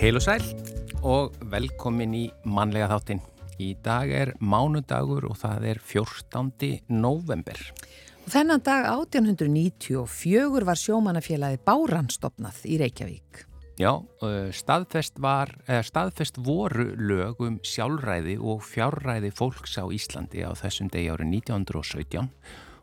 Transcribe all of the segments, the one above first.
Heil og sæl og velkomin í mannlega þáttinn. Í dag er mánudagur og það er 14. november. Og þennan dag 1894 var sjómanafélagi Báranstofnað í Reykjavík. Já, staðfest, var, staðfest voru lög um sjálfræði og fjárræði fólks á Íslandi á þessum degi árið 1917.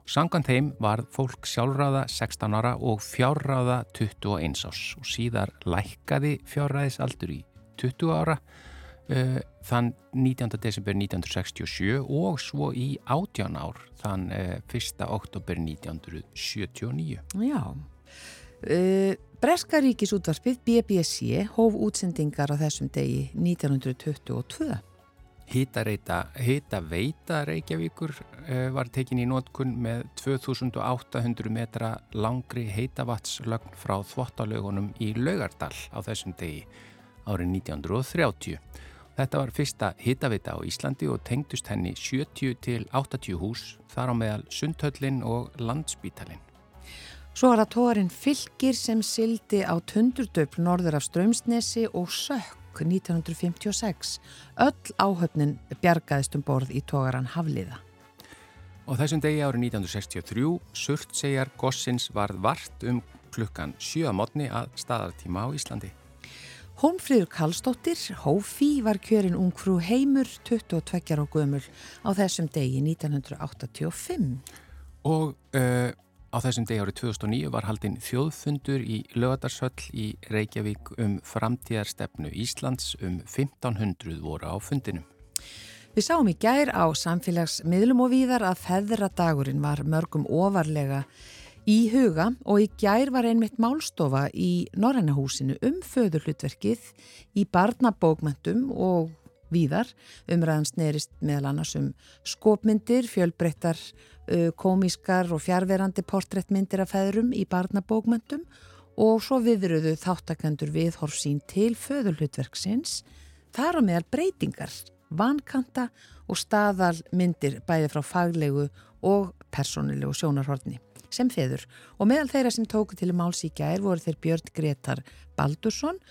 Sangan þeim var fólk sjálfræða 16 ára og fjárræða 21 árs og síðar lækkaði fjárræðisaldur í 20 ára uh, þann 19. desember 1967 og svo í 18 ár þann uh, 1. oktober 1979. Já, uh, Breska ríkisútvarpið BBC hóf útsendingar á þessum degi 1922. Hita, hita veita Reykjavíkur uh, var tekin í nótkunn með 2800 metra langri heitavatslögn frá þvottalögunum í Laugardal á þessum degi árið 1930. Þetta var fyrsta hitavita á Íslandi og tengdust henni 70 til 80 hús, þar á meðal Sundhöllin og Landspítalin. Svo var það tóarinn Fylgir sem sildi á tundurdöfl norður af Strömsnesi og Sökk 1956. Öll áhöfnin bjargaðist um borð í tógaran Hafliða. Og þessum degi árið 1963 surtsegjar Gossins varð vart um klukkan 7 mótni að staðartíma á Íslandi. Hónfríður Kallstóttir, Hófi, var kjörin ungfrú heimur 22 ára gömul á þessum degi 1985. Og uh, á þessum degi árið 2009 var haldinn þjóðfundur í Lögadarsöll í Reykjavík um framtíðarstefnu Íslands um 1500 voru á fundinum. Við sáum í gær á samfélagsmiðlum og víðar að feðradagurinn var mörgum ofarlega í huga og í gær var einmitt málstofa í Norrannahúsinu um föðurhlutverkið í barnabókmentum og víðar. Umræðan snerist meðal annars um skopmyndir, fjölbreyttar, komískar og fjárverandi portréttmyndir af feðrum í barnabókmentum og svo viðröðu þáttakendur við horfsín til föðurhlutverksins þar á meðal breytingar, vankanta og staðalmyndir bæði frá faglegu og personilegu sjónarhortni sem feður. Og meðal þeirra sem tóku til máls í gær voru þeir Björn Gretar Baldursson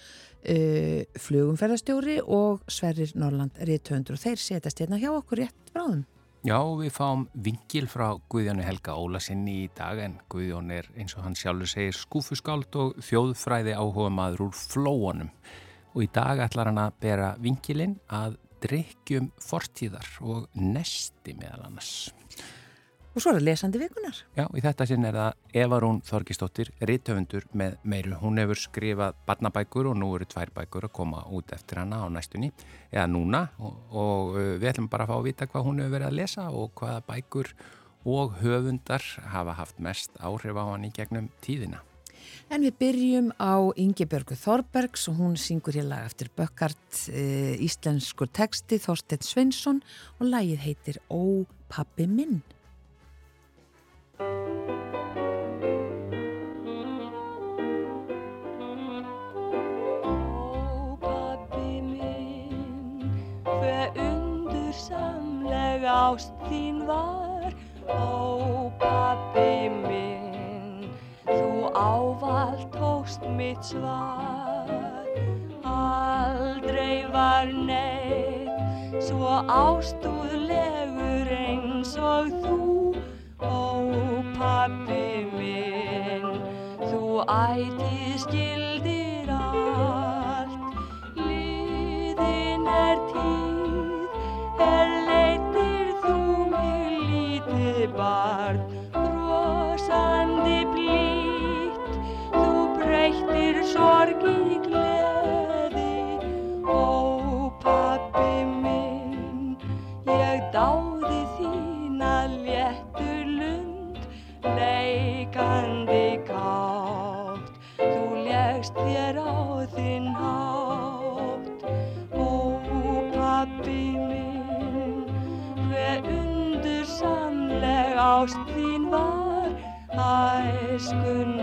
uh, flugumferðarstjóri og Sverrir Norrland Ríðtöndur og þeir setjast hérna hjá okkur rétt bráðum. Já, við fáum vingil frá Guðjónu Helga Ólasinni í dag en Guðjón er eins og hann sjálfur segir skúfuskáld og þjóðfræði áhuga maður úr flóunum og í dag ætlar hann að bera vingilinn að drikkjum fortíðar og nesti meðal annars. Og svo er það lesandi vikunar. Já, í þetta sinn er það Eva Rún Þorgistóttir, rittöfundur með meiru. Hún hefur skrifað barnabækur og nú eru tvær bækur að koma út eftir hana á næstunni, eða núna og, og við ætlum bara að fá að vita hvað hún hefur verið að lesa og hvaða bækur og höfundar hafa haft mest áhrif á hann í gegnum tíðina. En við byrjum á Ingebjörgu Þorbergs og hún syngur hér lag eftir Bökkart e, íslenskur texti Þorstedt Svensson og lagið heitir Ó pappi minn. Ást þín var. Ó pabbi minn, þú ávalt tókst mitt svar. Aldrei var neitt svo ástúðlegur eins og þú. Pabbi minn, þú ætið skildir is good.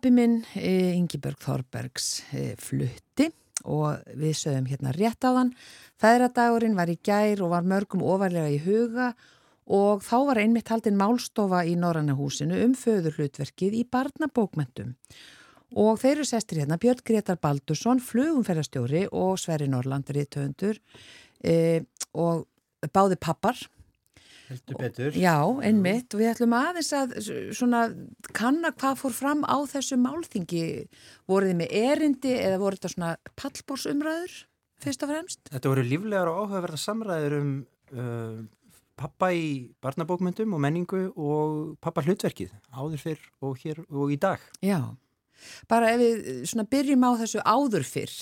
Pappi minn, eh, Ingibjörg Þorbergs eh, flutti og við sögum hérna rétt á þann. Feðradagurinn var í gær og var mörgum ofarlega í huga og þá var einmitt haldinn málstofa í Norrannahúsinu um föðurhlutverkið í barnabókmentum. Og þeir eru sestir hérna Björn Gretar Baldursson, flugumferðarstjóri og Sverri Norrlandri töndur eh, og báði pappar Heldur betur. Já, einmitt og við ætlum aðeins að svona kanna hvað fór fram á þessu málþingi voruð þið með erindi eða voru þetta svona pallbórsumræður fyrst og fremst? Þetta voru líflegar og áhugaverða samræður um uh, pappa í barnabókmyndum og menningu og pappa hlutverkið áður fyrr og hér og í dag. Já, bara ef við svona byrjum á þessu áður fyrr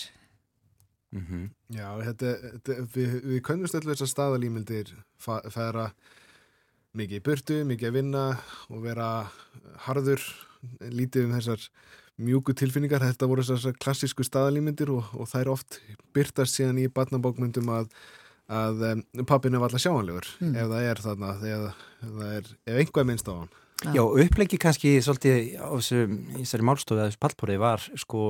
Mm -hmm. Já, þetta, þetta, við, við könnumst allir þessar staðalímyndir færa mikið í burtu, mikið að vinna og vera harður, lítið um þessar mjúku tilfinningar. Þetta voru þessar klassísku staðalímyndir og, og það er oft byrtast síðan í barnabókmyndum að, að um, pappinu var alltaf sjáanlegur Mm. ef það er þarna, þegar það er, ef einhvað minnst á hann. Já. Já, upplegi kannski svolítið á þessu, í þessari málstofu að þessu pallpóri var sko,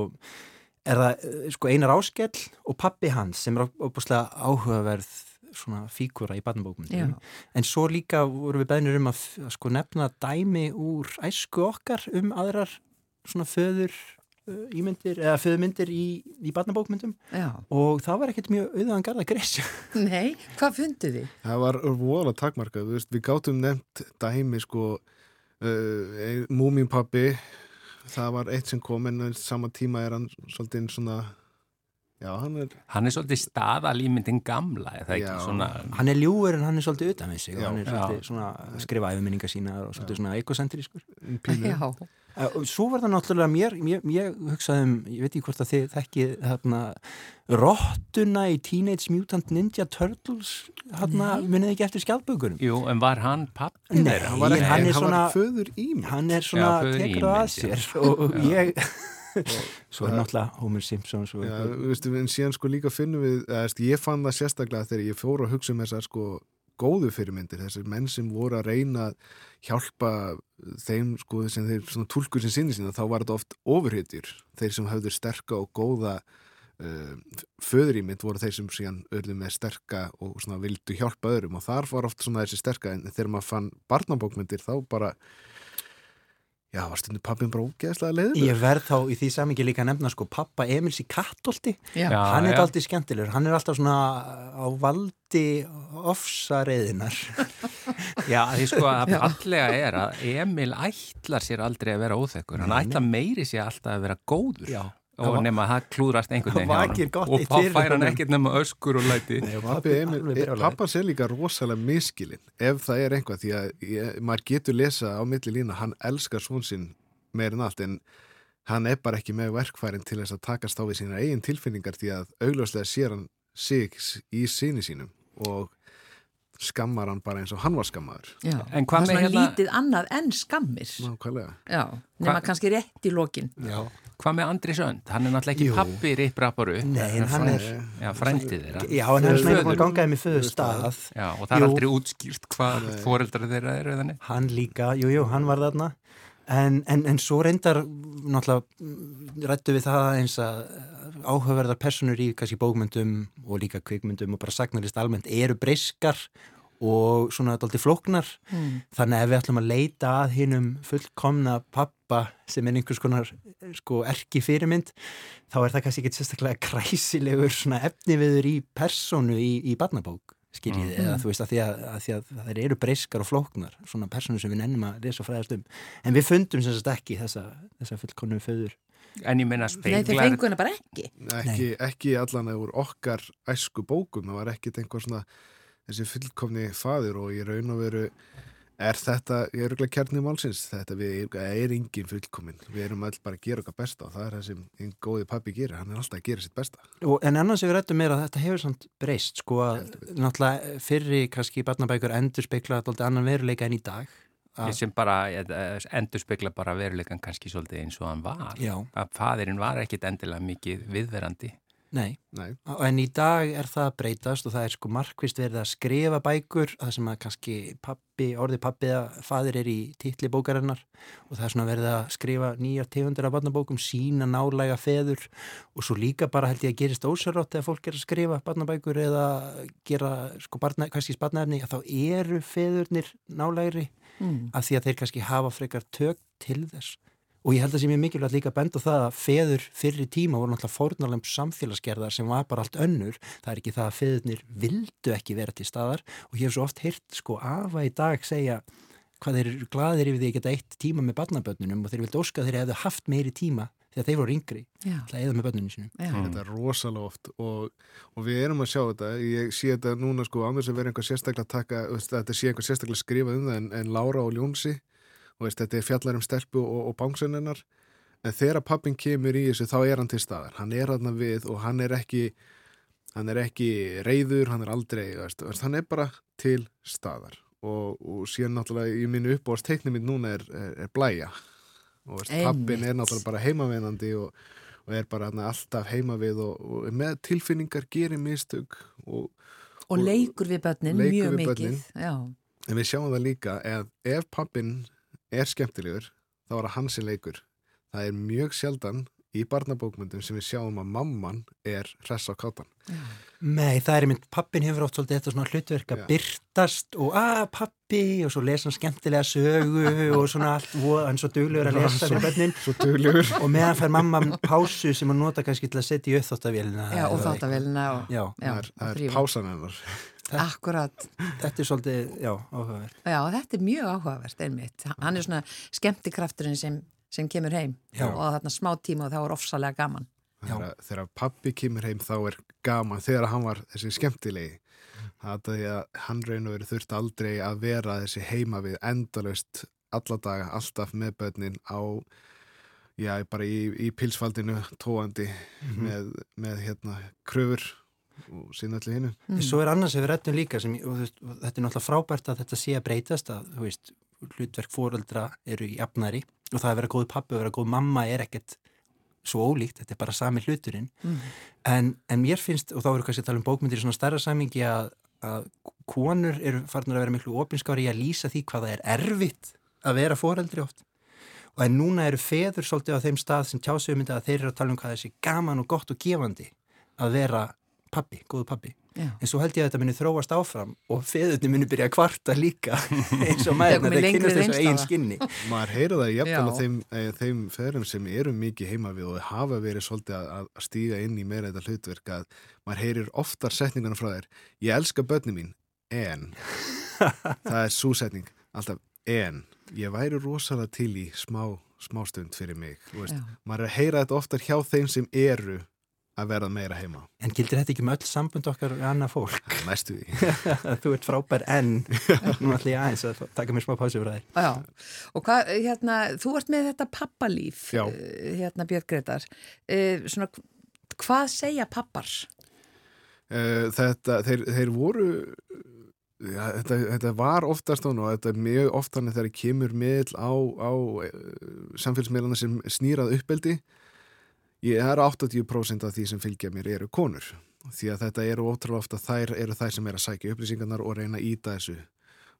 er það eh, sko einar áskell og pappi hans sem er óbúslega áhugaverð svona fígura í barnabókmyndum. En svo líka vorum við beðnir um að, að sko nefna dæmi úr æsku okkar um aðrar svona föður uh, ímyndir eða föðmyndir í, í barnabókmyndum Já, og það var ekkert mjög auðvðan garda gresja. nei, hvað fundu þið? Það var vola takmarkað, þú veist, við gátum nefnt dæmi sko uh, Múminpappi það var eitt sem kom en á sama tíma er hann svolítið svona já, hann er Hann er svolítið staðalímyndin gamla, eða ekki? Já. svona... Hann er ljúur en hann er svolítið utan við sig og Já. hann er Já. svolítið svona að skrifa æfuminningar sína og svolítið svona Já, Uh, og svo var það náttúrulega mér, mér, ég hugsaði um, ég veit ekki hvort að þið þekkið þarna rottuna í Teenage Mutant Ninja Turtles þarna, munið ekki eftir skjaldbökunum? Jú, en var hann pappi Nei, hann var, hann er hann svona- var föður ímynd hann er svona, tekur það að ímynd, já. sér og, og ég svo er náttúrulega Homer Simpson svo Já, þú veist, en síðan sko líka finnum við veist, ég fann það sérstaklega þegar ég fór að hugsa um þessar sko góðu fyrirmyndir, þessir menn sem voru að reyna að hjálpa þeim sko sem þeir svona túlkur sem sinni sína, þá var þetta oft ofurhetjur. Þeir sem höfðu sterka og góða uh, föðurímynd voru þeir sem síðan örðu með sterka og svona vildu hjálpa öðrum. Og þar var oft svona þessi sterka en þegar maður fann barnabókmyndir þá bara já, var stundum pappin bara ógeðslega leiður ég verð þá í því samingi líka að nefna sko pappa Emils í Kattolti já, Já. hann er aldrei skemmtilegur, hann er alltaf svona á valdi ofsareiðinar Já, því sko að Já. fallega er að Emil ætlar sér aldrei að vera óþekkur. Hann ætlar meiri sér alltaf að vera góður. Já. Og nema að það klúðrast einhvern veginn Og þá fær hann ekkert nema öskur og læti. Pappi Emil, e, pappans er líka rosalega miskilinn ef það er einhvað því að ég, maður getur lesa á milli lína hann elskar svon sinn meir en allt en hann er bara ekki með verkfærin til þess að takast á við sína eigin tilfinningar því að augljóslega sér hann sig í síni sínum og skammar hann bara eins og hann var skammaður. En hvað með hérna- lítið annað en skammir Nákvæmlega Já, nema Hva- kannski rétt í lokin Já. Hvað með Andri Sönd? Hann er náttúrulega ekki Jú. pappi Ripp Rapparu. Nei, en hann er Já, frændið þeirra. Já, en hann er svona Föður. eitthvað gangaði með föðu stað Já, og það er Jú. aldrei útskýrt hvað foreldrar þeirra eru þannig. hann líka, jú, jú, hann var þarna en, en, en svo reyndar náttúrulega rættu við það eins að áhugaverðar personur í kannski bókmyndum og líka kvikmyndum og bara sagnarist almennt eru breyskar og svona dálítið flóknar mm. þannig að ef við ætlum að leita að hinnum fullkomna pappa sem er einhvers konar sko erki fyrirmynd þá er það kannski ekki sérstaklega kræsilegur svona efniviður í personu í, í barnabók skiljið Mm. eða þú veist að því að, að því að það eru breyskar og flóknar svona personu sem við nennum að lesa fræðast um en við fundum sagt ekki þessa, þessa fullkonu föður En ég minna Nei, þeir fengu hana bara ekki. ekki, ekki allan að úr okkar æsku bókum, það var ekkit einhver svona þessi fullkomni faður og í raun og veru er þetta, ég er auðvitað kjarni málsins, þetta við er engin fullkomin, við erum öll bara að gera okkar besta og það er það sem einn góði pappi gerir, hann er alltaf að gera sitt besta. Og, en annars við rættum meira að þetta hefur samt breyst sko að náttúrulega fyrri kannski barnabækur endur speikla alltaf annan veruleika en í dag ég sem bara endur speikla bara veruleikan kannski svolítið eins og hann var. Já, Að fadirinn var ekkit endilega mikið viðverandi. Nei, Nei, en í dag er það að breytast og það er sko markvist verið að skrifa bækur það sem að kannski pappi, orði pappi eða fadir er í titli bókarinnar og það er svona verið að skrifa nýjar tegundir af barnabókum, sína nálæga feður og svo líka bara held ég að gerist ósarrátt þegar fólk er að skrifa barnabækur eða gera sko barna, kannski sparnæfni að þá eru feðurnir nálægri Mm. af því að þeir kannski hafa frekar tök til þess og ég held að sem ég mikilvægt líka að benda á það að feður fyrri tíma voru náttúrulega fórnarlegum samfélagsgerðar sem var bara allt önnur. Það er ekki það að feðurnir vildu ekki vera til staðar. Og ég hef svo oft heyrt sko afa í dag segja hvað þeir eru gladir yfir því að geta eitt tíma með barnabönnunum og þeir vildu óska að þeir hefðu haft meiri tíma þegar þeir voru yngri Já, til að eða með bönnunum sínum. Já. Mm. þetta er rosalega oft og, og við erum að sjá þetta, ég sé þetta núna sko án þess að vera einhver sérstaklega að taka, þetta sé einhver sérstaklega að skrifa um það en, en Lára og Ljónsi veist, þetta er fjallar um stelpu og, og bánsunennar en þegar pappin kemur í þessu þá er hann til staðar, hann er hann við og hann er ekki hann er ekki reyður, hann er aldrei veist, hann er bara til staðar. Og, og síðan náttúrulega í mínu uppáðast teiknum mitt núna er, er, er blæja. Og veist, pappin er náttúrulega bara heimavenandi og, og er bara hana, alltaf heima við og, og með tilfinningar gerir mistök og Og leikur við börnin mjög við mikið. börnin. En við sjáum það líka að ef pappin er skemmtilegur þá er það hansi leikur. Það er mjög sjaldan í barnabókmyndum sem við sjáum að mamman er hress á kátan Nei, það er mynd, pappin hefur oft svolítið þetta svona hlutverk að byrtast og að pappi og svo lesa hann skemmtilega sögu og svona allt, og hann svo duglegur að lesa fyrir bönnin svo duglegur. Og meðan fær mamma pásu sem hann nota kannski til að setja í uppþóttavélina já og eða þáttavélina og, það er, og það er pásan hennar Akkurat, þetta er svolítið, já, áhugaverð já þetta er mjög áhugavert einmitt. Hann er svona skemmtikrafturinn sem, sem kemur heim Já. og þarna smá tíma og þá er ofsalega gaman. þegar, þegar pappi kemur heim þá er gaman þegar hann var þessi skemmtilegi það er því að hann raun og verið þurft aldrei að vera þessi heima við endalaust alla daga, alltaf með börnin á já, bara í, í pilsfaldinu tóandi með, með hérna kröfur og síðan allir hinu Mm. Svo er annars ef við rættum líka sem, veist, og þetta er náttúrulega frábært að þetta sé að breytast að, þú veist, hlutverk fóreldra eru í jafnari og það að vera góð pappi og vera góð mamma er ekkert svo ólíkt, þetta er bara sami hluturinn Mm. en, en mér finnst, og þá eru kannski að tala um bókmyndir í svona stærra samingi að, að konur eru farnir að vera miklu opinskári í að lýsa því hvað það er erfitt að vera fóreldri oft og en núna eru feður svolítið á þeim stað sem tjásögumyndi að þeir eru að tala um hvað þessi gaman og gott og gefandi að vera pappi, góðu pappi Já. en svo held ég að þetta muni þróast áfram og feðurni muni byrja að kvarta líka eins og maður lengri kynast þessu eigin það. skinni maður heyra það að þeim, e, þeim feðrum sem eru mikið heima við og hafa verið svolítið að, að stíga inn í meira þetta hlutverk að maður heyrir oftar setningarna frá þér ég elska börni mín, en það er súsetning alltaf, en ég væri rosalega til í smá, smá stund fyrir mig þú veist. Já. maður er að heyra þetta oftar hjá þeim sem eru að verða meira heima. En gildir þetta ekki með öll sambund okkar við annað fólk? Næstu því. Þú ert frábær en nú ætlum ég aðeins að taka mér smá pásu frá þér Já, og hvað, hérna, þú ert með þetta pappalíf, Já. eh, hérna Björn Gretar, uh, svona, hvað segja pappar? Eh, þetta, þeir, þeir voru ja, þetta, þetta var oftast og þetta er mjög oft þannig þegar kemur miðl á, á samfélagsmiðlana sem snýrað uppeldi ég er 80% af því sem fylgja mér eru konur. Því að þetta eru ótrúlega ofta þær eru þær sem er að sækja upplýsingarnar og reyna að íta þessu.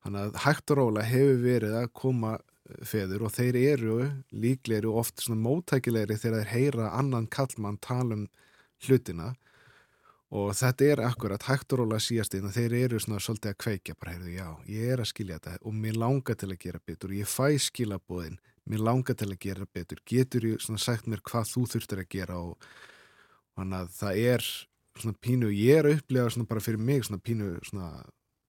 Þannig að hægt og róla hefur verið að koma eh, feður og þeir eru líklegri og oft svona móttækilegri þegar þeir heyra annan kallmann tala um hlutina. Og þetta er akkurat hægt og rólega síast inn þeir eru svona svolítið að kveikja bara heyrðu, já, ég er að skilja þetta og mér langar til að gera betur ég fæ skilabóðin, mér langar til að gera betur. Getur ég svona sagt mér hvað þú þurftir að gera og þannig að það er svona pínu ég er að upplega svona bara fyrir mig svona pínu svona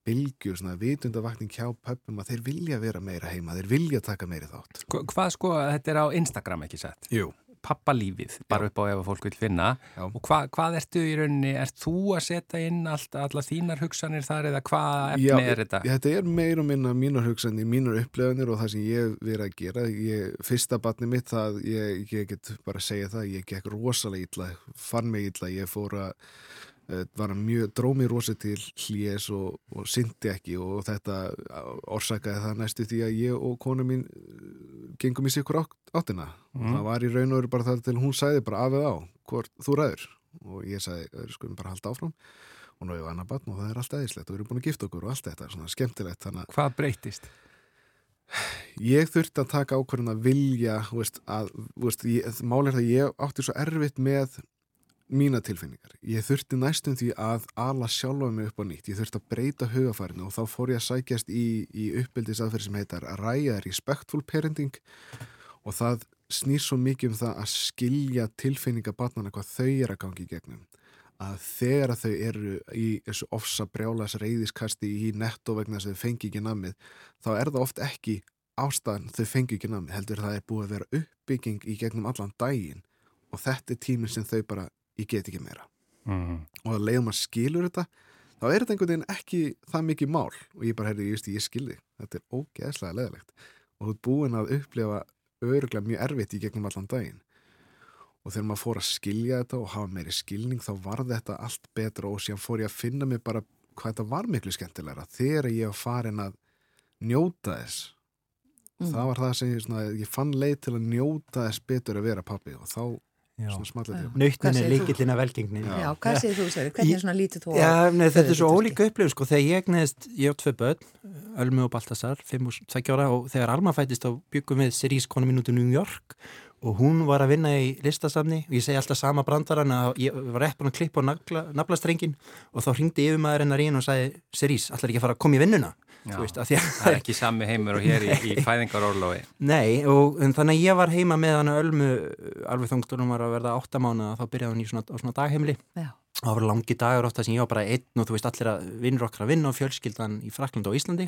bylgju, svona vitundavakning hjá pöppum að þeir vilja vera meira heima, þeir vilja taka meiri þátt. Hva- Hvað sko, þetta er á Instagram ekki sett? Jú, pappalífið, bara upp á ef að fólk vil finna. Já. Og hva, hvað ertu í rauninni, ert þú að setja inn allt, alla þínar hugsanir þar eða hvað efni Já, er þetta? Já, þetta er meir og minna mínar hugsanir, mínar uppleganir og það sem ég verið að gera. Ég, fyrsta batni mitt, það, ég, ég get bara að segja það, ég gekk rosalega illa, fann mig illa, ég fór að var að mjög drómi rosa til hlés og, og syndi ekki og þetta orsakaði það næstu því að ég og konu mín eh, gengum í sikur átt, áttina og Mhm. það var í raun og veru bara það til hún sagði bara af eða á, hvort þú ræður og ég sagði, "Við skulum bara halda áfram og hefur annar batn og það er allt eðislegt og við erum búin að gifta okkur og allt þetta, svona skemmtilegt Hvað breytist? ég þurfti að taka ákvörðun að vilja veist, að, veist, ég, mál er það að ég átti svo erfitt með mína tilfinningar. Ég þurfti næstum því að ala sjálfa mig upp á nýtt. Ég þurfti að breyta hugafærinu og þá fór ég að sækjast í, í uppbyldisaðferð sem heitar Ræja Respectful Parenting og það snýr svo mikið um það að skilja tilfinninga barnana hvað þau er að gangi í gegnum að þegar þau eru í þessu ofsa brjálas reyðiskasti í netto vegna að þau fengi ekki namið þá er það oft ekki ástæðan þau fengi ekki namið heldur það er búið að vera uppbygging í gegnum allan daginn og þetta er tíminn sem þau bara ég get ekki meira. Mm. og að leiðum að skilur þetta þá er þetta einhvern veginn ekki það mikið mál. Og ég bara heyrði, ég, ég skilði þetta er ógeðslega leðilegt og þú ert búin að upplifa öruglega mjög erfitt í gegnum allan daginn. Og þegar maður fór að skilja þetta og hafa meiri skilning þá var þetta allt betra og síðan fór ég að finna mig bara hvað þetta var miklu skemmtilegra. Þegar ég var farin að njóta þess. Mm. það var það sem ég, svona, ég fann leið til að njóta þess betur að vera pappi og þá Nautnin er segir þú? líkillin að velgengni. Já, hvað segir þú, Sverri? Hvernig svona lítið þú á? Já, nei, þetta er svo ólíka upplifun sko, þegar ég egnaðist, ég á tvö börn, Ölmu og Baltasar, 5 og 2 ára og þegar Alma fættist þá byggum við Sirís konu mín út í New York og hún var að vinna í listasafni og ég segi alltaf sama brandarann að ég var rétt búin að klippa á nagla, naflastrengin og þá hringdi yfirmaður hennar í henn og sagði Sirís, allar ekki að fara að koma í vinnuna Já. þú veist, að því að Það er ekki sami heimur og hér í, í fæðingarorlofi. Nei, og þannig að ég var heima með hann Ölmu alveg þungstunum var að verða 8 mánuða þá byrjaði hann í svona, svona dagheimli Já. það voru langi dagur ofta sem ég var bara einn og þú veist allir að vinnur okkar að vinna og fjölskyldan í Frakland og Íslandi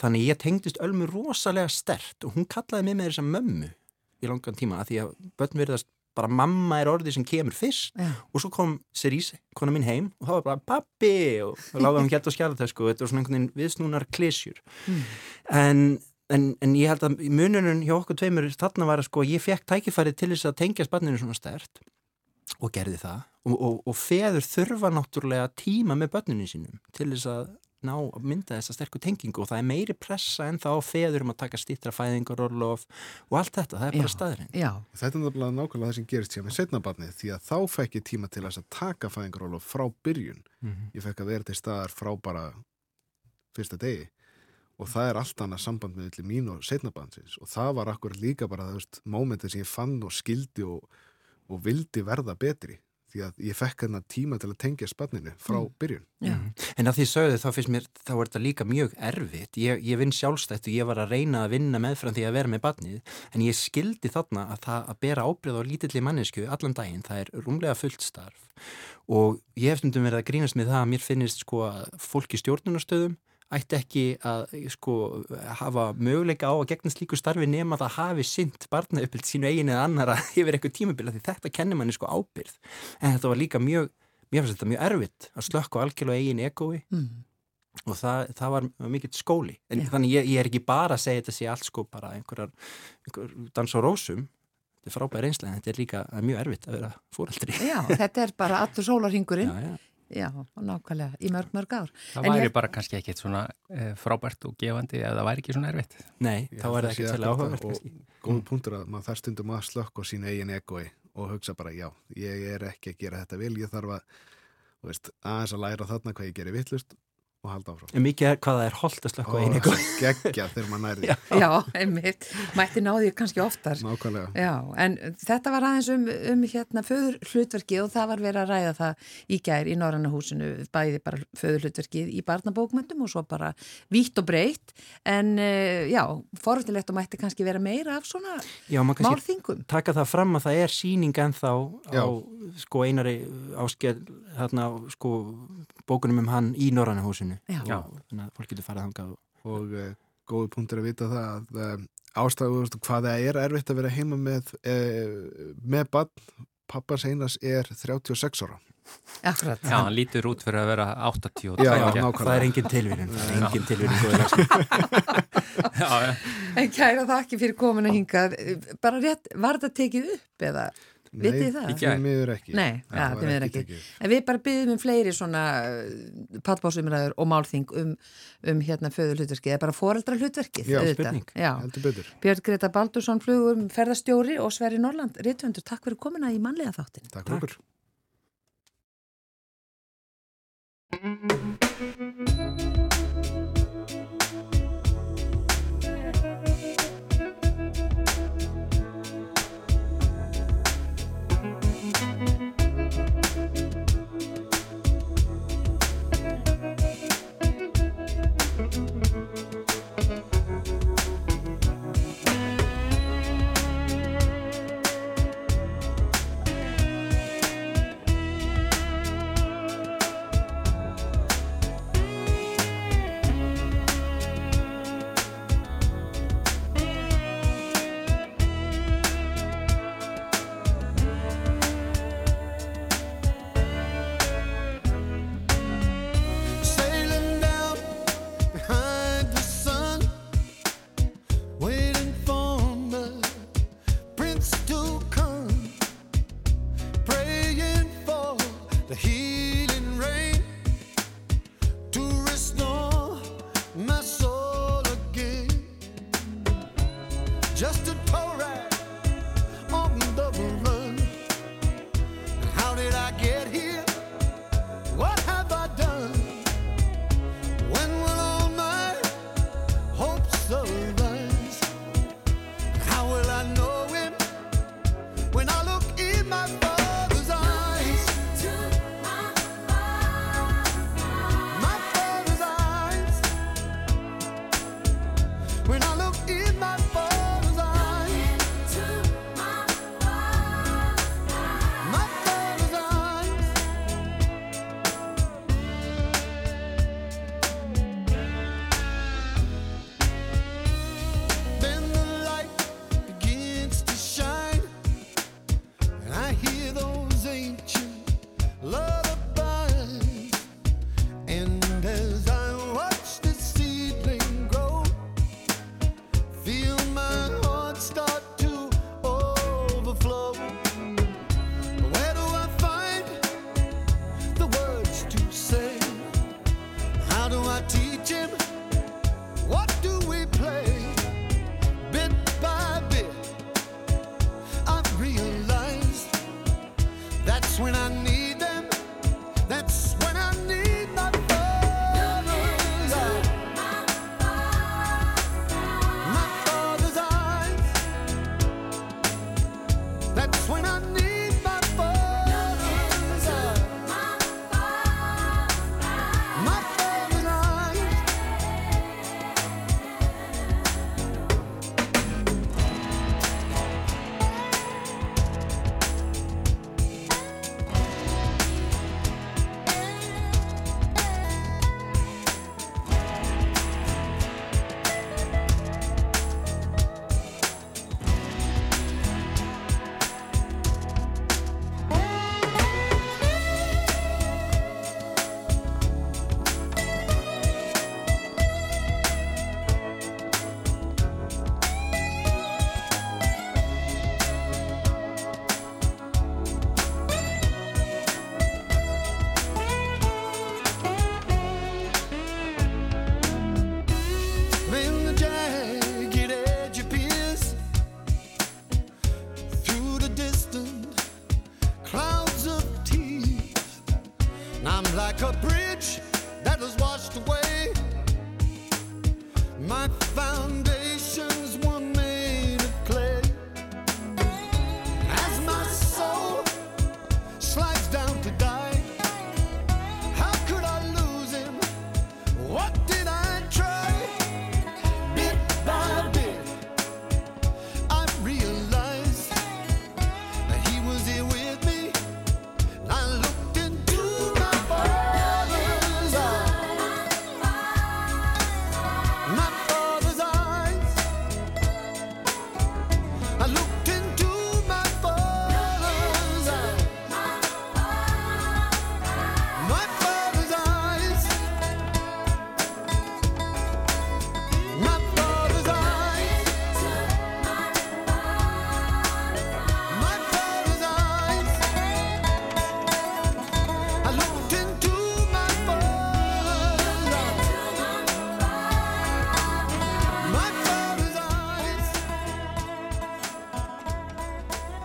þannig ég tengdist Ölmu rosalega stert og hún kallaði mig með þessa mömmu í langan tíma að því að börn verðast bara mamma er orðið sem kemur fyrst Já. og svo kom Cerise, kona mín heim og þá var bara pappi og þá lágum við hérna á skjálatösku og þetta var svona einhvern veginn viðsnúnar klísjur Mm. en, en, en ég held að mununum hjá okkur tveimur þarna var að sko ég fekk tækifæri til þess að tengja spanninu svona stert og gerði það og, og, og feður þurfa náttúrulega tíma með börnunum sínum til þess að ná að mynda þessa sterku tengingu. Og það er meiri pressa en þá feður um að taka stýttra fæðingar og lof og allt þetta, það er bara staðurinn Já, Þetta er náttúrulega nákvæmlega það sem gerist hjá með setnabarnið því að þá fekk ég tíma til að taka fæðingarólof frá byrjun. Ég fekk að vera til staðar frá bara fyrsta degi. Og það er allt annað samband með milli mín og setnabarnsins og það var akkur líka bara það mómentið sem ég fann og skildi og, og vildi verða betri því að ég fekk þennan tíma til að tengja spanninu frá byrjun. já, En að því sögðu þá finnst mér, þá er þetta líka mjög erfitt. Ég, ég vinn sjálfstætt og ég var að reyna að vinna meðfram því að vera með barnið, en ég skildi þarna að það að bera ábyrð á lítilli mannesku allan daginn, það er rúmlega fullt starf. Og ég hef stundum verið að grínast með það að mér finnist sko að fólk í stjórnunastöðum ætti ekki að sko hafa möguleika á að gegna slíku starfi nema það hafi sint barnauppelt sínu eigin eða annara yfir eitthvað tímabila því þetta kennir manni sko ábyrð en þetta var líka mjög, mér finnst þetta mjög erfitt að slökka á algjörlega eigin egói mm. og það, það var mikill skóli en Já. þannig ég, ég er ekki bara að segja þetta sé allt sko bara einhverjar einhver dans á rósum þetta er frábæð reynslega en þetta er líka er mjög erfitt að vera fóreldri já, þetta er bara allur sólarhingurinn. já, já. Já, nákvæmlega, í mörg, mörg ár. Það En væri ég- bara kannski ekkit svona e, frábært og gefandi ef það væri ekki svona erfitt. Nei, Ég þá er það ekki til akkurat áhugavert og kannski. góð punktur að maður þarf stundum að slökka á sín eigin egoi og hugsa bara já, ég er ekki að gera þetta vel, ég þarf að þú veist, aðeins að læra þarna hvað ég gerir vittlust og halda áfram. En mikið er hvað það er holdt að slökka einu og geggja þegar maður nærði Já. Já, einmitt, mætti náði kannski oftar. nákvæmlega. Já, en þetta var aðeins um, um hérna föður hlutverkið og það var verið að ræða það í gær í Norranna húsinu, bæði bara föður hlutverkið í barnabókmyndum og svo bara vítt og breytt, en uh, já, forvöldilegt og mætti kannski vera meira af svona Já, maður kannski málþingum. taka það fram að það er síning ennþá Já. á sko einari áskell hérna sko bókunum um hann í Norræna húsinu Já. og þannig að fólk getur farið þangað og Og uh, góðu punktur að vita það að um, ástæðu, hvað það er erfitt að vera heima með, e, með bann, pappas einas er 36 ára. Akkurat. Já, hann lítur út fyrir að vera 82 Já, nákvæmlega. Það er engin tilvíðin, það er engin tilvíðin. En kæra þakki fyrir komin að hingað. Bara rétt, var þetta tekið upp eða? Vitið það? Nei, miður ekki. Nei, ja, það er ekki. tekið. En við bara byggjum um fleiri svona pallbásumræður og málþing um, um hérna föður hlutverkið, eða bara foreldra hlutverkið. Já, spurning. Já. Heldur betur. Björn Greta Baldursson flugur ferðastjóri og Sverri Norland, Rittvöndur, takk fyrir komina í mannlega þáttin. Takk fyrir okkur.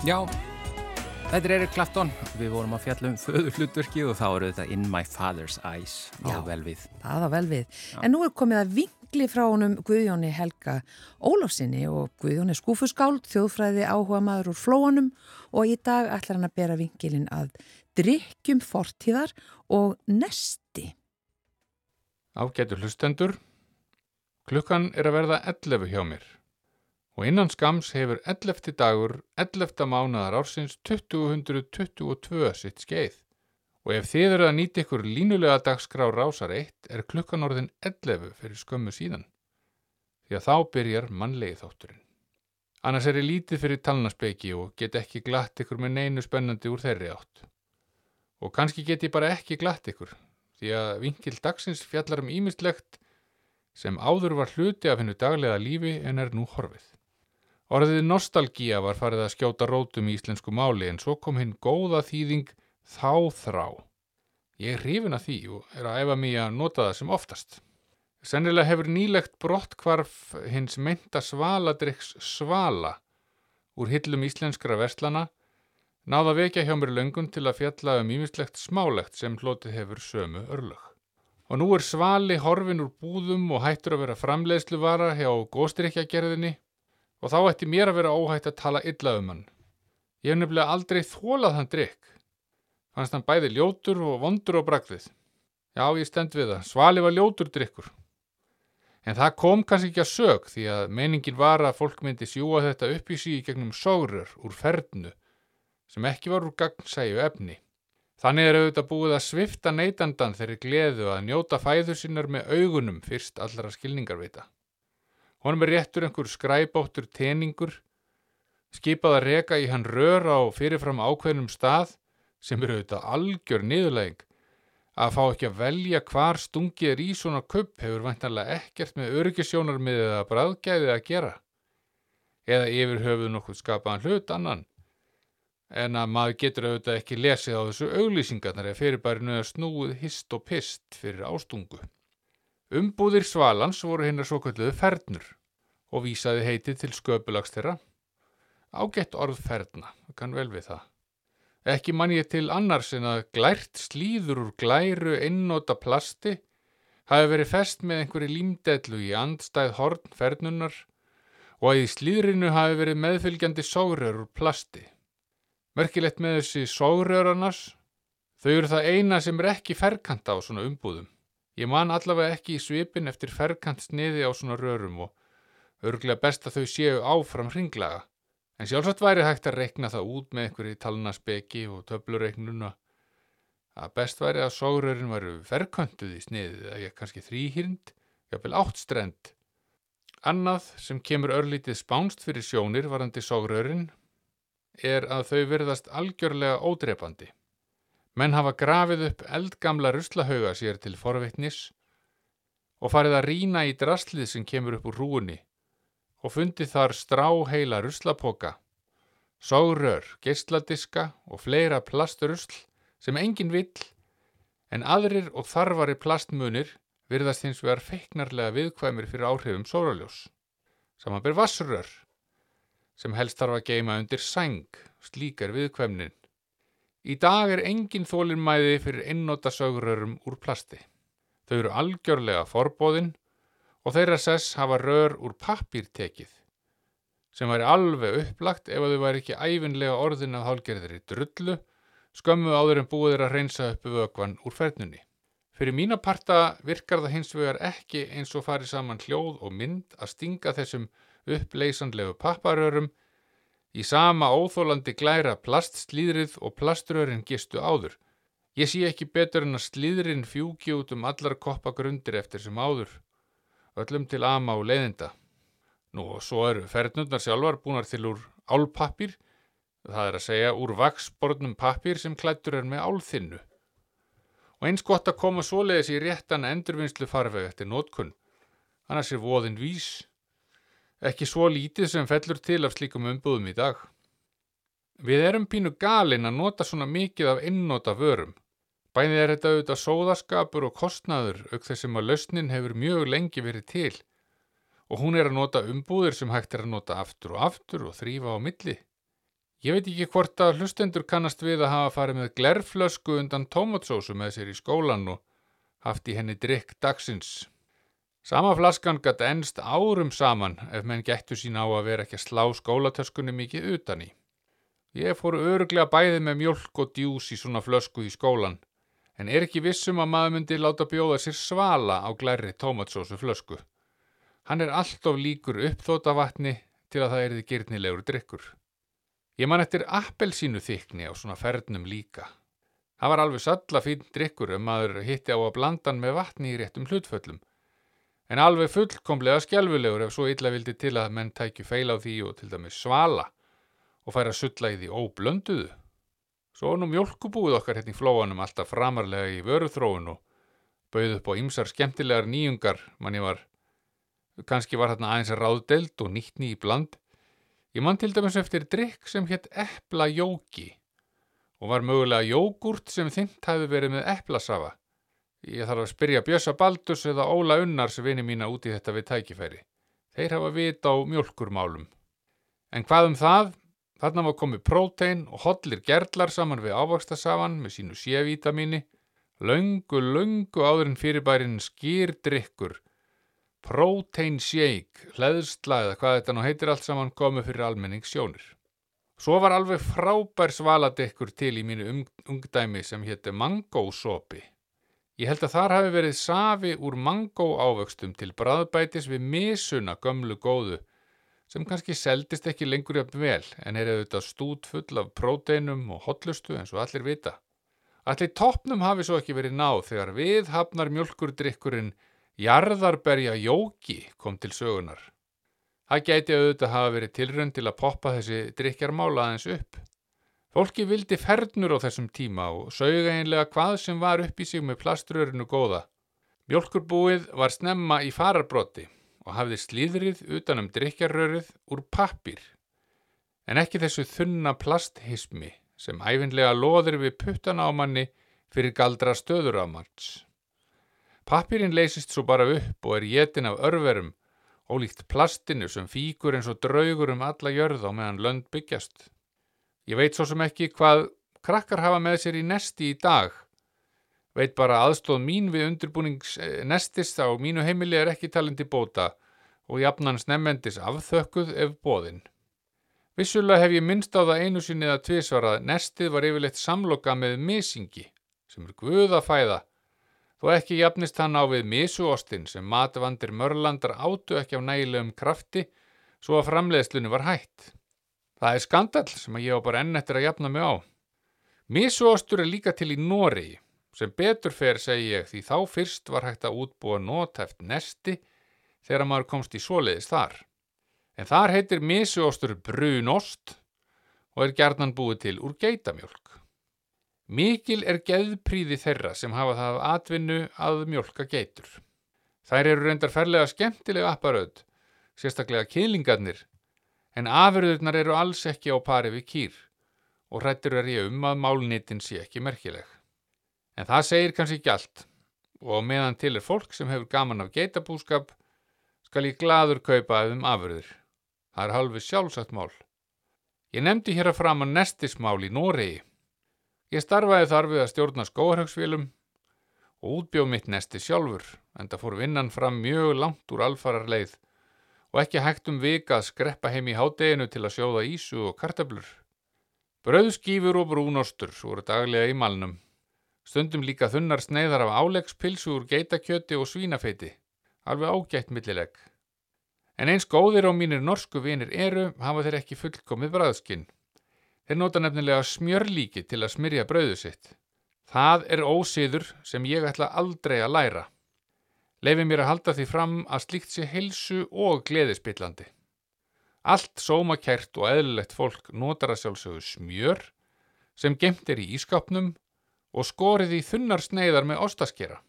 Já, þetta er Erik Clapton. Við vorum að fjalla um föðurhlutverki og þá eru þetta In My Father's Eyes á Já. vel við. Það á vel við. En nú er komið að vingli frá honum Guðjóni Helga Ólafsinni og Guðjón er skúfuskáld, þjóðfræði áhuga maður úr flóanum og í dag ætlar hann að bera vingilin að drikkjum fortíðar og nesti. Ágætu hlustendur, klukkan er að verða 11 hjá mér og innan skams hefur 11. dagur 11. mánuðar ársins 2022 sitt skeið. Og ef þið eru að nýta ykkur línulega dagskrá rásar 1 er klukkan orðin 11 fyrir skömmu síðan. Því að þá byrjar mannlegi þátturinn. Annars er ég lítið fyrir talnaspeki og get ekki glatt ykkur með neinu spennandi úr þeirri átt. Og kannski get ég bara ekki glatt ykkur því að vinkil dagsins fjallar um ímislegt sem áður var hluti af hennu daglega lífi en er nú horfið. Orðið nostalgía var farið að skjóta rótum í íslensku máli en svo kom hinn góða þýðing þá þrá. Ég er hrifin að því og er að æfa mig að nota það sem oftast. Sennilega hefur nýlegt brottkvarf hins meinta svaladrykks svala úr hillum íslenskra verslana náða vekja hjá mér löngun til að fjalla um ímislegt smálegt sem hlotið hefur sömu örlög. Og nú er svali horfin úr búðum og hættur að vera framleiðsluvara hjá góstrykjagerðinni og þá ætti mér að vera óhætt að tala illa um hann. Ég hef nefnilega aldrei þólað hann drikk. Fannst hann bæði ljótur og vondur á bragðið. Já, ég stend við það. Svali var ljótur drikkur. En það kom kannski ekki að sög því að meiningin var að fólk myndi sjúa þetta upp í í gegnum sógrur úr fernu sem ekki var úr gagnsæju efni. Þannig er auðvitað búið að svifta neytandan þeirri gleðu að njóta fæður sinnar með augunum fyrst allra skilningarvita. Honum er réttur einhver skræbóttur teningur, skipað að reka í hann rör á fyrirfram ákveðnum stað sem eru auðvitað algjör niðurlæging. Að fá ekki að velja hvar stungið er í svona kupp hefur væntanlega ekkert með öryggisjónarmiðið að bræðgæðið að gera. Eða yfir höfuð nokkuð skapaðan hlut annan. En að maður getur auðvitað ekki lesið á þessu auglýsingarnar eða fyrirbærinu að snúið hist og pist fyrir ástungu. Umbúðir svalans voru hinnar svo kalluðu fernur og vísaði heitið til sköpulags þeirra. Ágætt orð ferna, kann vel við það. Ekki mann ég til annars en að glært slíður úr glæru einnóta plasti hafi verið fest með einhverju límdellu í andstæð horn fernunnar og að í slíðrinu hafi verið meðfylgjandi sógrör úr plasti. Merkilegt með þessi sógrör annars, þau eru það eina sem er ekki ferkanta á svona umbúðum. Ég man allavega ekki í svipin eftir ferkant sniði á svona rörum og örglega best að þau séu áfram hringlaga. En sjálfsagt væri hægt að reikna það út með einhverju talnaspeki og töflureiknuna að best væri að sógrörin varu ferköntuð í sniðið eða kannski þrýhyrnd, jafnvel áttstrend. Annað sem kemur örlítið spánst fyrir sjónir varandi sógrörin er að þau verðast algjörlega ódrepandi. Menn hafa grafið upp eldgamla ruslahauga sér til forvitnis og farið að rína í draslið sem kemur upp úr rúunni og fundið þar stráheila ruslapoka, sógrör, geisladiska og fleira plasturusl sem engin vill en aðrir og þarfari plastmunir virðast hins vegar feiknarlega viðkvæmir fyrir áhrifum sóraljós. Samanber vassrör sem helst þarf að geima undir sæng, slíkar viðkvæmnin. Í dag er engin þólinmæði fyrir einnóta sögurörum úr plasti. Þau eru algjörlega forbóðin og þeirra sess hafa rör úr pappír tekið, sem væri alveg upplagt ef að þau væri ekki æfinlega orðin af hálgerðri drullu, skömmu áður en búið er að reynsa upp vögvan úr fernunni. Fyrir mína parta virkar það hins vegar ekki eins og farið saman hljóð og mynd að stinga þessum uppleysanlegu papparörum í sama óþólandi glæra plastslíðrið og plaströrin gistu áður. Ég sé ekki betur en að slíðrin fjúki út um allar koppagrundir eftir sem áður, öllum til ama og leiðinda. Nú og svo eru fernundar sjálfar búnar til úr álpappir, það er að segja úr vaksbornum pappir sem klættur er með álþinnu. Og eins gott að koma svoleiðis í réttan endurvinnslu farveg eftir nótkunn, annars er voðin vís. Ekki svo lítið sem fellur til af slíkum umbúðum í dag. Við erum pínu galin að nota svona mikið af innóta vörum. Bæðið er þetta auðvitað sóðaskapur og kostnaður auk þessum að lausnin hefur mjög lengi verið til og hún er að nota umbúðir sem hægt er að nota aftur og aftur og þrýfa á milli. Ég veit ekki hvort að hlustendur kannast við að hafa farið með glerflösku undan tómatsósu með sér í skólan og haft í henni drikk dagsins. Sama flaskan gætt ennst árum saman ef menn gættu sín á að vera ekki að slá skólatöskunni mikið utan í. Ég fór öruglega bæði með mjölk og djús í svona flösku í skólan, en er ekki vissum að maður myndi láta bjóða sér svala á glæri tómatsósu flösku. Hann er alltof líkur uppþóta vatni til að það erði gyrnilegur drikkur. Ég man eftir appelsínu þykni á svona fernum líka. Það var alveg salla fín drikkur um maður hitti á að blandan með vatni í réttum hlutföllum. En alveg fullkomlega skjálfulegur ef svo illa vildi til að menn tækju feil á því og til dæmis svala og færa sulla í því óblönduðu. Svo nú mjölkubúið okkar hérna í flóanum alltaf framarlega í vöruþróun og bauð upp á ymsar skemmtilegar nýjungar mann ég var, kannski var hérna aðeins ráðdelt og nýttni í bland. Ég mann til dæmis eftir drikk sem hétt epla jóki og var mögulega jógurt sem þynt hafi verið með eplasafa. Ég þarf að spyrja Bjössa Baldus eða Óla Unnars vini mína út í þetta við tækifæri. Þeir hafa vit á mjölkurmálum. En hvað um það? Þarna var komið prótein og hollir gerlar saman við ávakstasafan með sínu sévítamíni. Löngu, löngu áður en fyrirbærin skýrdrykkur. Protein shake, hleðsla eða hvað þetta nú heitir allt saman komið fyrir almenningssjónir. Svo var alveg frábær svaladekkur til í mínu um, ungdæmi sem hétti mangósopi. Ég held að þar hafi verið safi úr mangóávöxtum til bræðbætis við misuna gömlu góðu sem kannski seldist ekki lengur jafn vel en er auðvitað stút full af próteinum og hotlustu eins og allir vita. Allir toppnum hafi svo ekki verið náð þegar við hafnar mjölkurdrykkurinn jarðarberja jóki kom til sögunar. Það gæti auðvitað hafa verið tilrönd til að poppa þessi drykjarmála aðeins upp. Fólki vildi fernur á þessum tíma og sögja einlega hvað sem var upp í sig með plaströrinu góða. Mjölkurbúið var snemma í fararbrotti og hafði slíðrið utanum drykjarrörið úr pappir. En ekki þessu þunna plasthismi sem æfinlega loðir við puttana á manni fyrir galdra stöðurámans. Pappirinn leysist svo bara upp og er jetin af örverum ólíkt plastinu sem fíkur eins og draugur um alla jörð á meðan lönd byggjast. Ég veit svo sem ekki hvað krakkar hafa með sér í nesti í dag. Veit bara aðstóð mín við undirbúnings nestis á mínu heimili er ekki talindi bóta og jafnan snemmendis afþökkuð ef bóðinn. Vissulega hef ég minnst á það einu sinni að tvisvarað nestið var yfirleitt samloka með misingi sem er guðafæða þó ekki jafnist hann á við misuostinn sem matvandir mörlandar átu ekki á nægilegum krafti svo að framleiðslunni var hætt. Það er skandal sem að ég á bara enn eftir að jafna mig á. Misuostur er líka til í Nóri sem betur fer segi ég því þá fyrst var hægt að útbúa nótæft nesti þegar maður komst í svoleiðis þar. En þar heitir misuostur brunost og er gerðnan búið til úr geitamjölk. Mikil er geðpríði þeirra sem hafa það atvinnu að mjölka geitur. Þær eru reyndar ferlega skemmtilega apparöð, sérstaklega kýlingarnir, en afurðurnar eru alls ekki á pari við kýr og hrættur er ég um að málnitin sé ekki merkileg. En það segir kannski ekki allt og meðan til er fólk sem hefur gaman af geitabúskap skal ég gladur kaupa um afurður. Það er halvi sjálfsagt mál. Ég nefndi hér að fram að nestismál í Noregi. Ég starfaði þar við að stjórna skóarhagsfélum og útbjóð mitt nesti sjálfur en það fór vinnan fram mjög langt úr alfarar leið og ekki hægt um vika að skreppa heim í hádeginu til að sjóða ísu og kartablur. Bröðskífur og brúnostur voru daglega í malnum. Stundum líka þunnar sneiðar af álegspilsu úr geitakjöti og svínafeiti. Alveg ágætt millileg. En eins góðir á mínir norsku vinir eru hafa þeir ekki fullkomið bræðskinn. Þeir nota nefnilega smjörlíki til að smyrja brauðu sitt. Það er ósiður sem ég ætla aldrei að læra. Leifi mér að halda því fram að slíkt sé heilsu og gleðispillandi. Allt sómakært og eðlilegt fólk notar að sjálfsögðu smjör sem gemt er í ískapnum og skorið í þunnar sneiðar með ostaskera.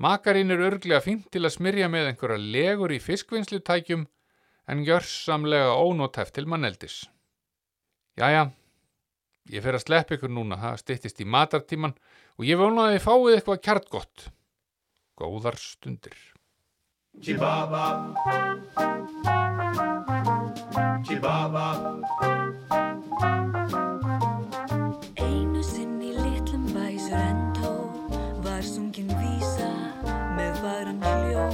Makarinn er örglega fínt til að smyrja með einhverja legur í fiskvinnslutækjum en gjörsamlega ónótæft til manneldis. Jæja, ég fer að sleppa ykkur núna, það styttist í matartíman og ég vona að þið fáið eitthvað kjart gott góðar stundir. Chibaba. Chibaba. Einu sinni litlum væsur endó var sungin vísa með varan hljó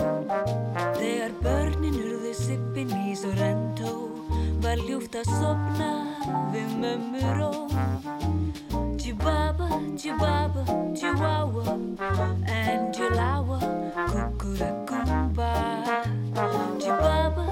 Þegar börnin urðu sippin í sorendó var ljúft að sopna við mömmur og Chibaba. Chihuahua, Chihuahua, Chihuahua, and Chihuahua, Cucuracumba, Chihuahua.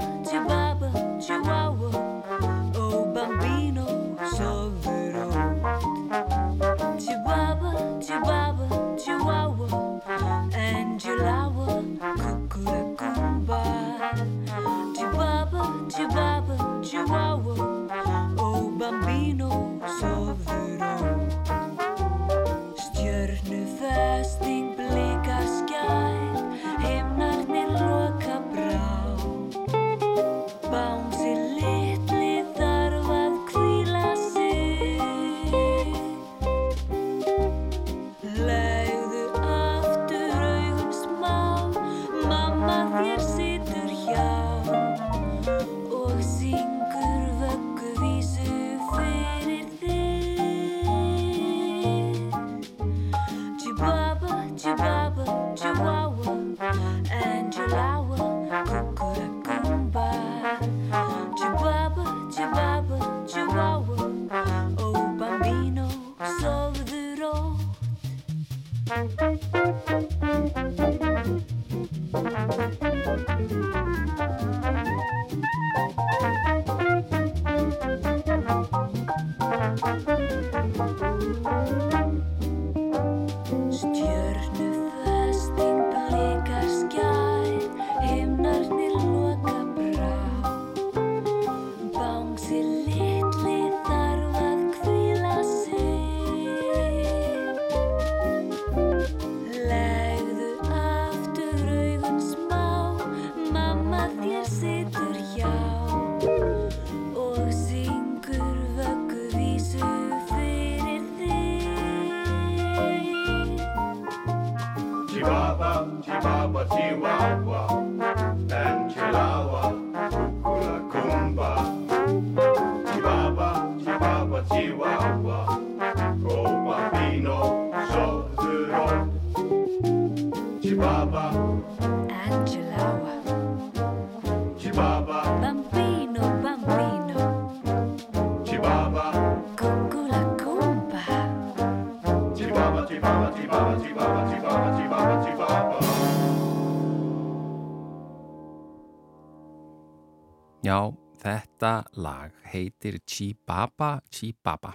Já, þetta lag heitir Chibaba Chibaba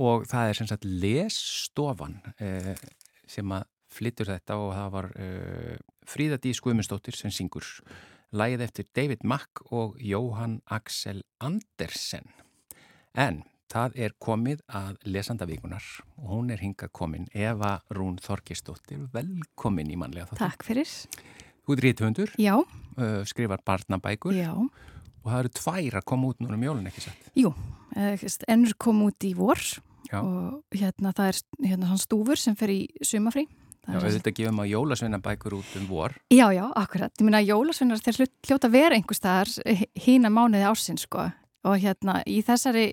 og það er sem sagt lesstofan sem að flyttur þetta og það var Fríða Dís Guðmundsdóttir sem syngur lagið eftir David Mack og Jóhann Axel Andersen. En það er komið að lesandavíkunar og hún er hingað komin Eva Rún Þorkistóttir, velkomin í mannlega þáttu. Takk fyrir. Þú er rítuhundur, Já, uh, skrifar barnabækur já, og það eru tvær að koma út núna um jólun ekki satt. jú. eh, Ennur kom út í vor Já. og hérna það er hérna svona stúfur sem fer í sumafrí. Já, auðvitað gefum að jólasveinabækur út um vor. Já, já, akkurat. Ég meina jólasveinar þeir hlut- hljóta að vera einhver staðar hína mánuði ársins sko og hérna í þessari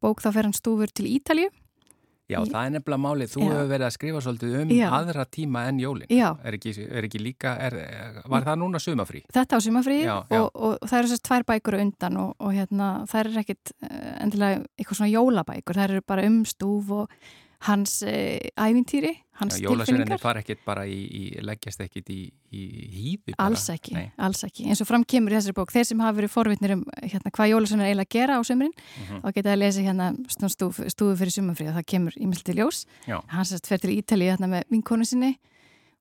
bók þá fer hann stúfur til Ítalju. Já, Í- það er nefnilega málið. Þú hefur verið að skrifa svolítið um Já. aðra tíma en jólin. Já. Er ekki, er ekki líka, er, var það núna sumafrí? Þetta á sumafrí já. og, og, það eru þessar tvær bækur undan og, og hérna það er ekkit eh, endilega eitthvað svona jólabækur, það eru bara um stúf og hans uh, ævintýri, hans Já, tilfinningar. fara ekkit bara í, í leggjast ekkit í, í hýði. Alls ekki, Nei. alls ekki. Eins og fram kemur í þessari bók, þeir sem hafa verið forvitnir um hérna, hvað jólasveinar eiginlega gera á sömurinn Mhm. og geta að lesa hérna svona stúfu, fyrir sumafrí og það kemur ímynd til ljós. Já. Hann sérst fer til Ítalíu hérna með vinkonu sinni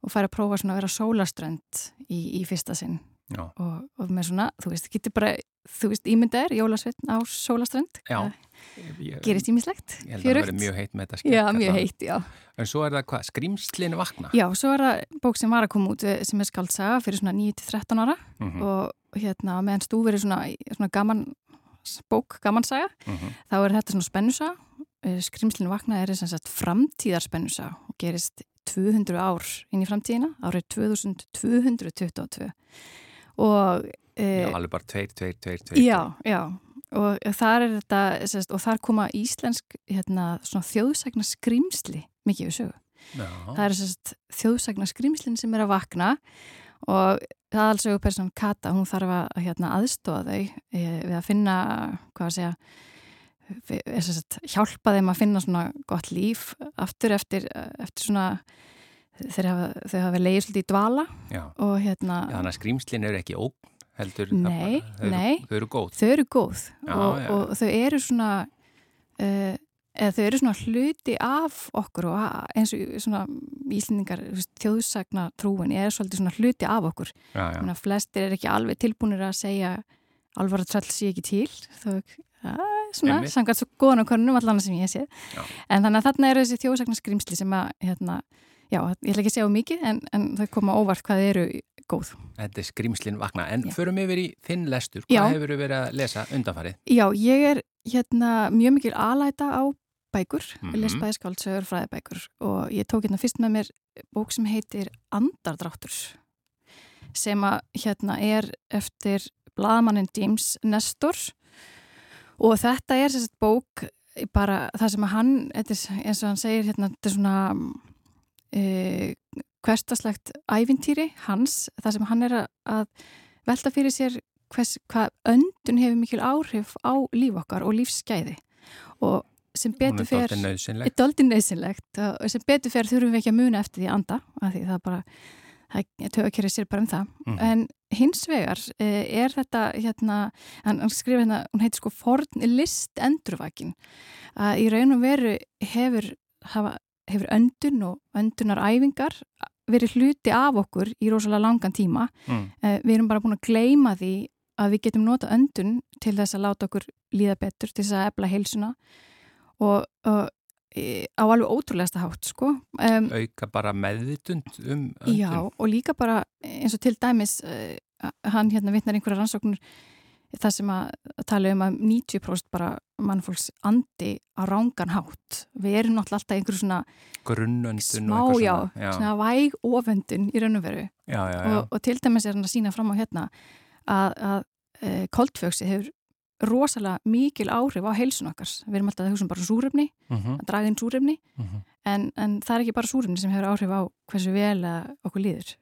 og fær að prófa að vera sólaströnd í, í fyrsta sinn. Og, og með svona, þú veist, getur bara þú veist, ímyndaður, jólasveitn á sólaströnd. Gerist ímislegt, Ég held að það verið mjög heitt með þetta Já, mjög heitt, já. En svo er það hvað, skrimslinu vakna? Já, svo er það bók sem var að koma út eh, sem er skaldsaga fyrir svona 9-13 ára. Mhm. og hérna meðan stúfur er svona, svona gaman bók, gamansaga Mhm. þá er þetta svona spennusa skrimslinu vakna er sem sagt framtíðar spennusa og gerist 200 ár inn í framtíðina, árið 2222 og Já, alveg bara tveir, tveir, tveir, tveir. já, já og þar er þetta sérst, og þar koma íslensk hérna, svona þjóðsagna skrimsli mikið við sögu Já. það er sérst þjóðsagna skrimslin sem er að vakna og það er alls auðvitað person Kata, hún þarf að hérna, aðstofa þau e, við að finna, hvað að segja við- sem sagt, hjálpa þeim að finna svona gott líf aftur eftir, eftir svona þeir hafa, hafa leiðið svolítið í dvala Já, og hérna Já, þannig að skrýmslin eru ekki ógn heldur Nei, bara- þau eru- nei. Þau eru góð þau eru góð Já, og, og þau eru svona uh, eða þau eru svona hluti af okkur og eins og svona íslendingar, þjóðsagna trúin er svolítið svona hluti af okkur Já, já. Menna, flestir er ekki alveg tilbúinir að segja alvar að trall sé ekki til þau, ja, svona, Einmitt. samkvæmt svo góðan og konunum allan sem ég sé Já. en þannig að þarna eru þessi þjóðsagna skrimsli sem að, hérna, já, ég ætla ekki að segja mikið en, en þau koma óvart hvað eru góð Þetta er skrýmslin vakna, en Já. förum yfir í þinn lestur, Já. hvað hefur verið að lesa undanfarið? Já, ég er hérna mjög mikil alæta á bækur, mm. -hmm. les bæði skáldsögur, fræðibækur og ég tók hérna fyrst með mér bók sem heitir Andardráttur sem að hérna er eftir blaðmannin James Nestor og þetta er sérst bók bara það sem að hann, eins og hann segir hérna, þetta er svona e, hverstaslegt ævintýri hans, það sem hann er að, velta fyrir sér hvers, hvað öndun hefur mikil áhrif á líf okkar og lífsgæði. Og sem betur er fer er doldið nöðsynlegt og sem betur fer þurfum við ekki að muna eftir því að anda af því það bara töfakerið sér bara um það. Mhm. en hins vegar eh, er þetta hérna, hann, skrifa hérna hún heitir sko forn list endurvakin að í raun og veru hefur, hafa, hefur öndun og öndunaræfingar verið hluti af okkur í rosalega langan tíma Mm. Eh, við erum bara búin að gleyma því að við getum nota öndun til þess að láta okkur líða betur, til þess að efla heilsuna og, og e, á alveg ótrúlegasta hátt sko. um, Auka bara meðvitund um öndun. Já, og líka bara eins og til dæmis uh, hann hérna vitnar einhverja rannsóknur það sem að tala um að 90% bara mannfólks andi á rángan hátt. Við erum náttúrulega alltaf einhverju svona Grunnöndun og eitthvað já, svona. svona væg oföndun í raun og veru Já, já, já. og, og til dæmis er hann að sína fram á hérna að, að e, koldfjöksi hefur rosalega mikil áhrif á heilsun okkar. Við erum alltaf að hugsa um bara súrefni, Mhm, að draga inn súrefni mhm. en, en það er ekki bara súrefni sem hefur áhrif á hversu vel okkur líður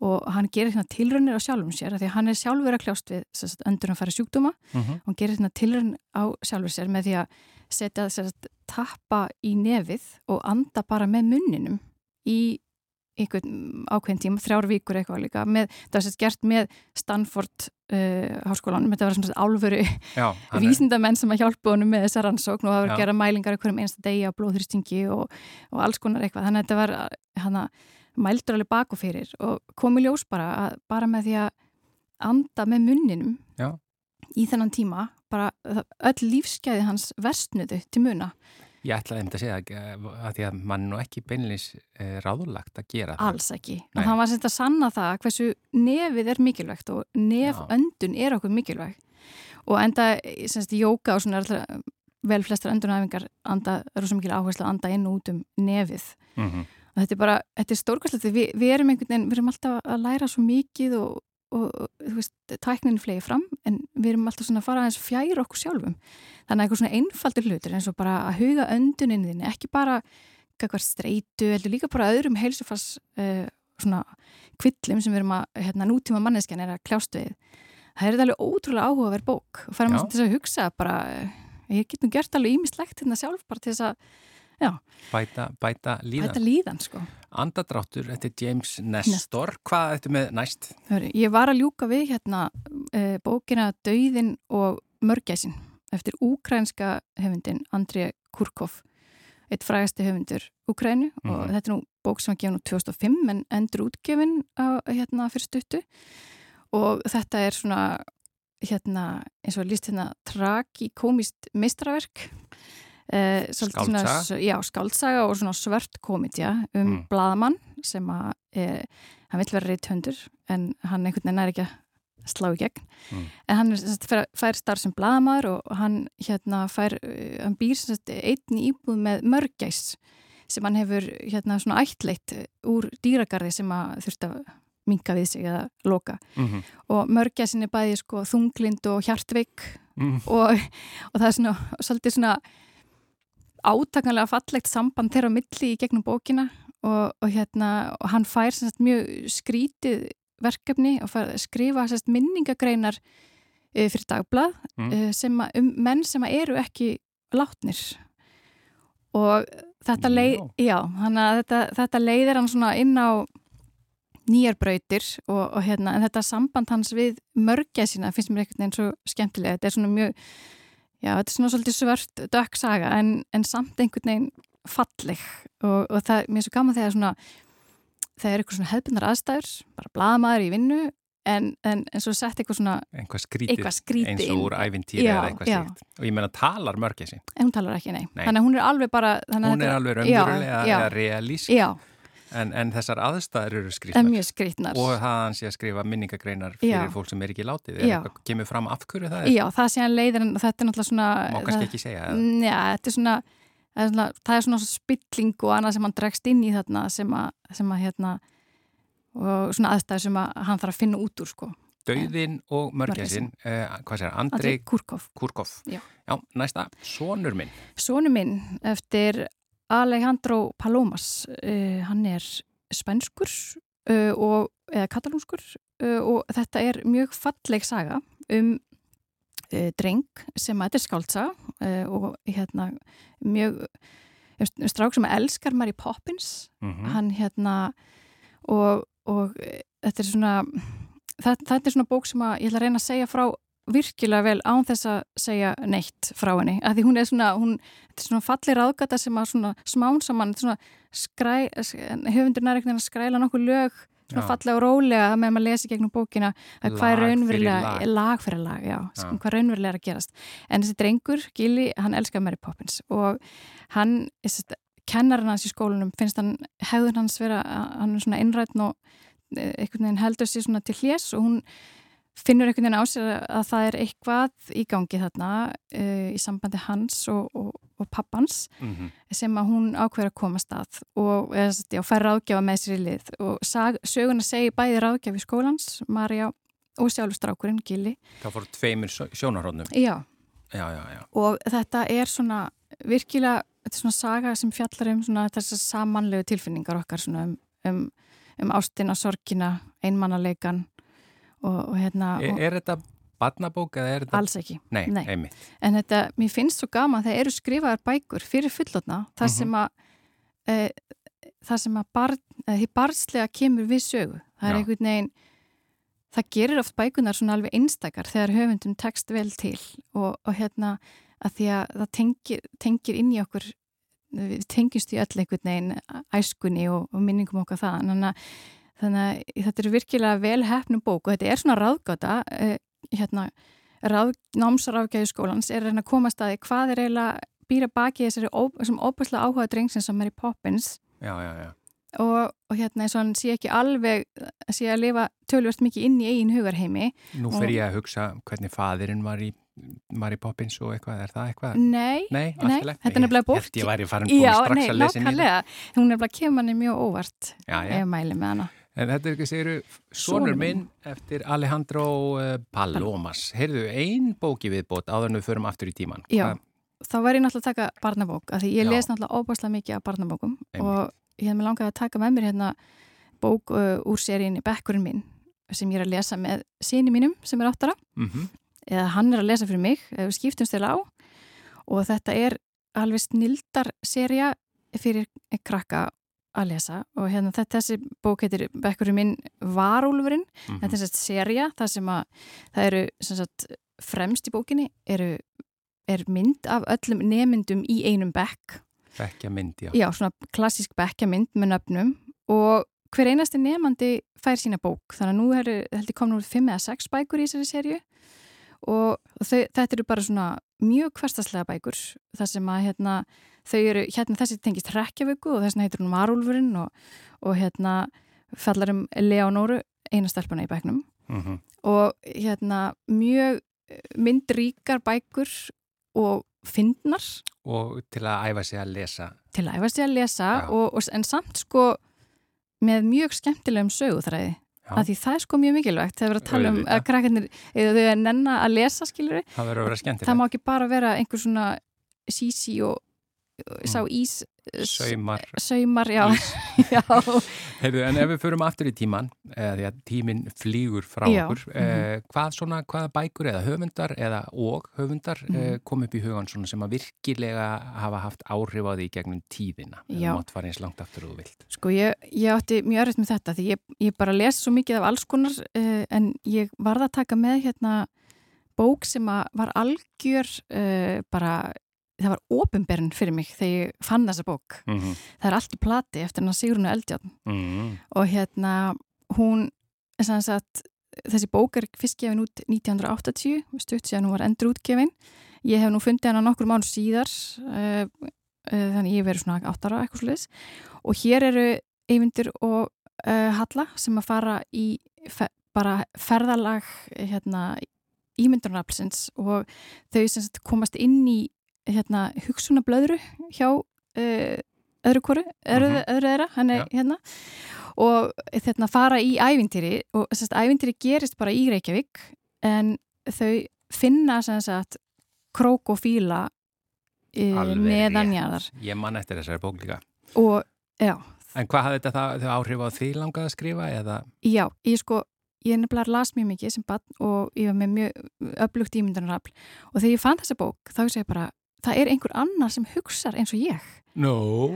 og hann gerir hérna tilraunir á sjálfum sér því hann er sjálfur að kljást við sagt, öndur að fara sjúkdóma. Mhm. og hann gerir hérna tilraun á sjálfur sér með því að setja sagt, tappa í nefið og anda bara með munninum í einhvern ákveðin tíma, þrjár vikur eitthvað líka með, það var sett gert með Stanford uh, háskólanum, þetta var svona álfuru Já, hann vísindamenn sem að hjálpa honum með þessa rannsókn og það var að gera mælingar í hverjum einsta degi á blóðþristingi og, og alls konar eitthvað. Þannig að þetta var hana, mældur alveg bak og fyrir og komi ljós bara að bara með því að anda með munninum Já. í þennan tíma bara öll lífsgæði hans versnuðu til muna Ég ætlaði einmitt að segja að, að því að mann er nú ekki beinleins e, ráðulagt að gera það. alls ekki Nei. og það var þetta að sanna það hversu nefið er mikilvægt og neföndun er okkur mikilvæg og enda semst jóka og svona er vel flestar öndunæfingar anda, eru svo mikil áherslu að anda inn út um nefið Mhm. og þetta er bara, þetta er stórkvæmslega við, við erum einhvern veginn, við erum alltaf að læra svo mikið og, og, þú veist, tæknin flegi fram en við erum alltaf svona að fara aðeins fjær okkur sjálfum þannig að eitthvað svona einfaldur hlutur eins og bara að huga öndunin þinni, ekki bara eitthvað streitu, heldur líka bara öðrum heilsufars uh, svona kvillum sem við erum að, hérna, nútíma manneskjan er að kljást við það er alveg ótrúlega áhugaverð bók og Já. að þess að hugsa bara, eh, ég get nú gert alveg ímislegt hérna sjálf bara til þess að Bæta, bæta líðan. bæta líðan sko Andadráttur, þetta er James Nestor. Hvað ertu með næst? Hörru, Ég var að ljúka við hérna uh, bókina Dauðin og mörgæsin eftir úkrænska höfundin André Kurkov eitt frægasti höfundur Úkrænu og Mhm. þetta er nú bók sem var gefin úr 2005 en endur útgefin á, hérna fyrir stuttu og þetta er svona hérna eins og líst hérna tragikomiskt meistraverk Uh, Skáldsaga? Já, skáldsaga og svona svört komedja um Mm. blaðamann sem að eh, hann vill vera reythundur en hann einhvern veginn er ekki að slá í gegn Mm. en hann er, fær, starf sem blaðamaður og hann hérna fær uh, hann býr sagt einn íbúð með mörgæs sem hann hefur hérna svona ættleitt úr dýragarði sem að þurft að minka við sig eða loka Mm og mörgæsin er bæði sko þunglind og hjartveik -hmm. og, og það er svona svolítið svona átakanlega fallegt samband þeirra á milli í gegnum bókina og, og hérna og hann fær sagt mjög skrítið verkefni og að skrifa sérst, minningagreinar uh, fyrir dagblað Mm. uh, sem að, um menn sem eru ekki látnir. Og þetta, leið, já, þetta, þetta leiðir hann svona inn á nýjar brautir og, og hérna, þetta samband hans við mörgja sína finnst mér einhvern veginn svo skemmtilega. Þetta er svona mjög, já, þetta er svona svolítið svört dökk saga en, en samt einhvern veginn falleg og, og það, mér er svo gaman þegar svona það er eitthvað svona hefðbundar aðstæður bara blaðmaður í vinnu en, en, en svo sett eitthvað svona Eitthvað skrítið, skrítið eins og úr ævintýri Já, eða eitthvað slíkt. Og ég meina talar mörgæsi. en hún talar ekki, nei. Nei. Þannig að hún er alveg bara... Hún er alveg raunverulega realísk. Já, En, en þessar aðstæður eru skrítnar. mjög skrítnar. Og það að hann sé að skrifa minningagreinar fyrir Já. fólk sem er ekki látið. Er Já. eitthvað kemur fram af hverju það er? Já, það sé hann leiðir en þetta er náttúrulega svona... Má kannski ekki segja það. Já, þetta er svona, það er svona, það er svona spilling og annað sem hann dregst inn í þarna sem að, sem að hérna, og svona aðstæður sem að hann þarf að finna út úr, sko. Dauðin og mörgæsin, uh, hvað sér, Andrei Kurkov. Kurkov. Já. næsta, sonur minn. Sónu minn eftir Alejandro Palomas, uh, hann er spænskur uh, og, eða katalónskur uh, og þetta er mjög falleg saga um dreng sem að þetta er skáldsa uh, og hérna mjög strák sem elskar Mary Poppins Mhm. hann hérna og, og eh, þetta er svona þetta, þetta er svona bók sem að ég ætla að reyna að segja frá virkilega vel án þess að segja neitt frá henni, af því hún er svona hún, þetta er svona falli ráðgata sem að svona smán saman, þetta er svona skræ höfundur nær ekkert að skræla nokkuð lög svona Já. fallega og rólega með maður lesi gegnum bókina að hvað er raunverulega lag. lag fyrir lag, já, Já. hvað raunverulega er að gerast en þessi drengur, Gilli, hann elskar Mary Poppins og hann sérst, kennarinn hans í skólanum finnst hann hefðun hans vera, hann er svona innrætn og eh, einhvern veginn heldur sér svona til hljés og hún finnur einhvern veginn á sér að það er eitthvað í gangi þarna uh, í sambandi hans og, og, og pappans Mhm. sem að hún ákveður að koma stað og já, fær ráðgjafa með sér í lið og sag, söguna segi bæði ráðgjafi skólans, Marja og sjálfur strákurinn, Gilli Það fór tveimur sjó- sjónarhóðnum. já, Já, já, já. og þetta er svona virkilega, þetta er svona saga sem fjallar um svona þessar samanlegu tilfinningar okkar svona um, um, um ástina, sorgina, einmannaleikan og, og hérna Er, og, er þetta barnabók eða er þetta... alls ekki Nei, Nei. einmitt. en þetta, mér finnst svo gaman þegar eru skrifaðar bækur fyrir fullotna þar Mhm. sem að e, þar sem að barn, e, því barnslega kemur við sögu það er Já. einhvern veginn það gerir oft bækunar svona alveg einstakar þegar höfundum tekst vel til og, og hérna að því að það tengir, tengir inn í okkur við tengjumst í öll einhvern veginn æskunni og, og minningum okkar það þannig að, þannig að þetta er virkilega vel hefnum bók og þetta er svona ráðgáta eh, hérna, ráð, námsráðgæði skólans er að að því hvað er eiginlega býra baki þessari óbærslega áhuga drengsins sem er í Poppins Já, já, já. og, og hérna eins og hann sé ekki alveg sé að lifa tölvöld mikið inn í eigin hugarheimi Nú fer ég að hugsa hvernig fadirinn var í Mary Poppins og eitthvað, er það eitthvað? Nei, Nei, nei, í þetta er nefnilega bók Ég held ég væri farin búin Já, strax nei, að lesa inn í þetta. nákvæmlega hún er nefnilega kemur manni mjög óvart Já, já. ef mæli með hana En þetta er ekki, segiru, Sonur sonur minn. eftir Alejandro uh, Palomas. Heyrðu, ein bóki viðbót áður en við förum aftur í tíman. Já, þá var ég náttúrulega að taka barnabók af því ég les náttúrulega óbærslega mikið af barnabókum Einmitt. og ég hef með langað að taka með mér hérna bók uh, úr seríinni Bekkurinn minn sem ég er að lesa með síni mínum sem er áttara Mm -hmm. eða hann er að lesa fyrir mig, eða við skiptumst til á og þetta er alveg snildar seria fyrir krakka að lesa og hérna þetta, þessi bók heitir Bekkurinn minn Varúlfurinn Mhm. þetta er sérst seria, það sem að það eru sagt, fremst í bókinni eru, er mynd af öllum nemyndum í einum bekk Bekkja mynd, já. já, svona klassísk bekkjamynd með nöfnum og hver einasti nefandi fær sína bók, þannig að nú eru held ég komin úr fimm eða sex bækur í þessari serju og þau, þetta eru bara svona mjög hverstaslega bækur þar sem að hérna, þau eru, hérna þessi tengist Rekkjavöku og þess vegna heitir hún Marúlfurinn og, og hérna fallar um Leonóru einastelpuna í bæknum. Mm og hérna mjög myndríkar bækur og fyndnar. Og til að æfa sig að lesa. til að æfa sig að lesa og, og, en samt sko með mjög skemmtilegum söguþræði. Já. af því það er sko mjög mikilvægt þegar við erum að tala um að krakkarnir eða þau að nenna að lesa skilur Það verður að vera skemmtilegt. það má ekki bara vera einhver svona sísi og sá Mm. ís Saumar, saumar, já, já. Heyrðu, en ef við förum aftur í tíman, því að tíminn flýgur frá Já, okkur, mhm. eh, hvað svona, hvaða bækur eða höfundar eða og höfundar eh, Mhm. kom upp í hugan svona sem að virkilega hafa haft áhrif á því gegnum tíðina? Eða mátt fara eins langt aftur og þú vilt. Sko ég, ég átti mjög örfitt með þetta því ég, ég bara les svo mikið af alls konar uh, en ég varð að taka með hérna bók sem var algjör uh, bara, það var ofinberinn fyrir mig þegar ég fann þessa bók. Mm -hmm. Það er allt í plati eftir hennar Sigrunu Eldjárn Mm og hérna hún, sagt, þessi bók er fyrst gefin út 1980, stutt síðan hún var endur útgefin. Ég hef nú fundið hana nokkur mánu síðar, uh, uh, þannig ég verið svona áttara eitthvað sliðis og hér eru Eyvindur og uh, Halla sem að fara í fe bara ferðalag hérna, ímyndunaraflsins og þau komast inn í hérna, hugsunablöðru hjá uh, öðru koru, öðru, Mhm. öðru þeirra, hann er Já. hérna og þarna fara í ævintýri og að ævintýri gerist bara í Reykjavík en þau finna sagt krók og fíla Alveg neðanjarðar Ég man eftir þessari bók líka. og En hvað hafði þetta það, þau áhrif á því langað að skrifa eða? já, ég sko ég nefnilega las mjög mikið sem bann og ég var með mjög öflugt ímyndunarafl og þegar ég fann þessa bók þá sé ég bara það er einhver annar sem hugsar eins og ég No.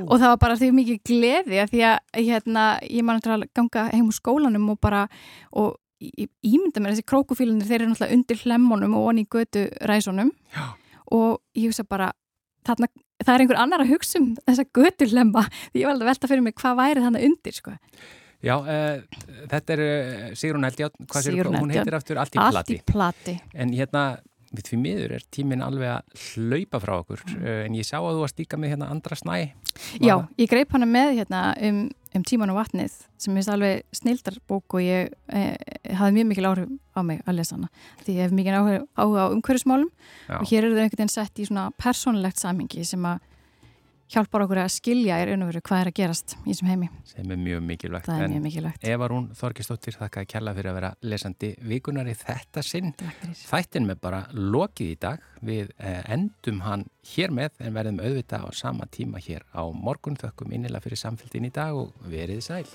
og það var bara því mikið gleði því að hérna, ég man að ganga heim úr skólanum og bara og ímynda mér þessi krókufílunir þeir eru náttúrulega undir hlemmonum og onni í götu ræsunum Já. og ég hugsa bara þarna, það er einhver annar að hugsa um þessa götu hlemma því ég var alveg að velta fyrir mig hvað væri þannig undir sko. Já, uh, þetta er uh, Sigrun Eldjátt, hvað sér Sigrún hún heitir aftur? Allt í allt plati. í plati En hérna, við því miður er tíminn alveg að hlaupa frá okkur, uh, en ég sá að þú varst líka með hérna andra snæ. Já, ég greip hana með hérna um, um tíman og vatnið sem er alveg snildar bók og ég eh, hafði mjög mikil áhrif á mig að lesa hana því ég hef mikil áhrif áhuga á umhverfismálum Já. og hér eru þau einhvern veginn sett í svona persónulegt samhengi sem að hjálpar okkur að skilja í raun og veru hvað er að gerast í þessum heimi. Sem er mjög mikilvægt. Það er En mjög mikilvægt. Eva Rún Þorkistóttir, þakka að kella fyrir að vera lesandi vikunar í þetta sinn. Þættin með bara lokið í dag. Við eh, endum hann hér með en verðum auðvitað á sama tíma hér á morgun. Þökkum innilega fyrir samfélgin í dag og verið sæl.